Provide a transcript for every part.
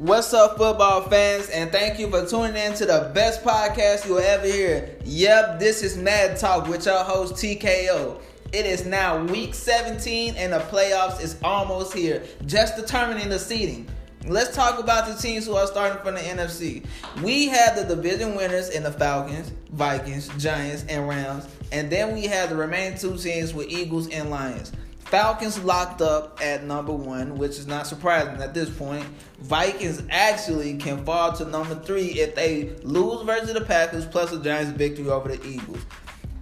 What's up, football fans? And thank you for tuning in to the best podcast you'll ever hear. Yep, this is Mad Talk with your host TKO. It is now week 17 and the playoffs is almost here, just determining the seeding. Let's talk about the teams who are starting from the NFC. We have the division winners in the Falcons, Vikings, Giants, and Rams. And then we have the remaining two teams with Eagles and Lions. Falcons locked up at number one, which is not surprising at this point. Vikings actually can fall to number three if they lose versus the Packers plus the Giants' victory over the Eagles.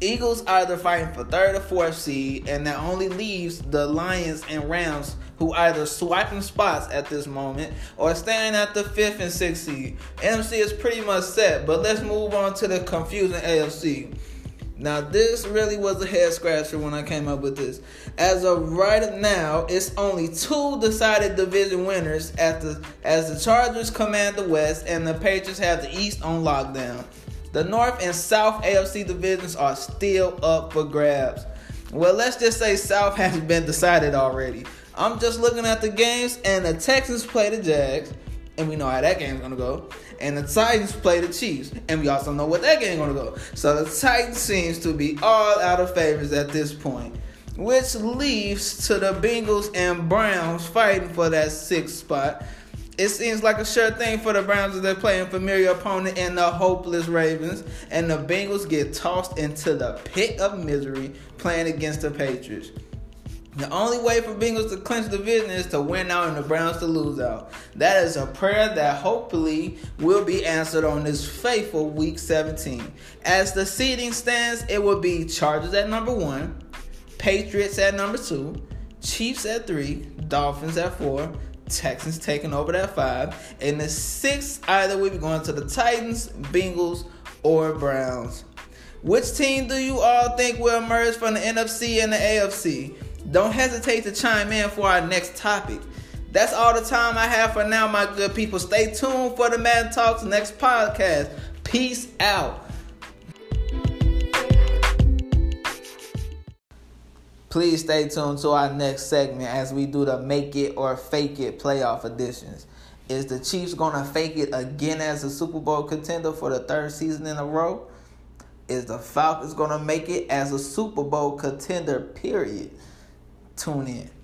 Eagles either fighting for third or fourth seed, and that only leaves the Lions and Rams, who either swiping spots at this moment or staying at the fifth and sixth seed. NFC is pretty much set, but let's move on to the confusing AFC. Now, this really was a head scratcher when I came up with this. As of right now, it's only two decided division winners at the, as the Chargers command the West and the Patriots have the East on lockdown. The North and South AFC divisions are still up for grabs. Well, let's just say South has been decided already. I'm just looking at the games, and the Texans play the Jags, and we know how that game's gonna go. And the Titans play the Chiefs, and we also know what that game's gonna go. So the Titans seems to be all out of favors at this point, which leaves to the Bengals and Browns fighting for that sixth spot. It seems like a sure thing for the Browns as they're playing familiar opponent in the hopeless Ravens, and the Bengals get tossed into the pit of misery playing against the Patriots. The only way for Bengals to clinch the division is to win out and the Browns to lose out. That is a prayer that hopefully will be answered on this faithful week 17. As the seeding stands, it will be Chargers at number one, Patriots at number two, Chiefs at three, Dolphins at four, Texans taking over that five, and the sixth either we be going to the Titans, Bengals, or Browns. Which team do you all think will emerge from the NFC and the AFC? Don't hesitate to chime in for our next topic. That's all the time I have for now, my good people. Stay tuned for the Mad Talks next podcast. Peace out. Please stay tuned to our next segment as we do the make it or fake it playoff editions. Is the Chiefs going to fake it again as a Super Bowl contender for the third season in a row? Is the Falcons going to make it as a Super Bowl contender, period? Tune in.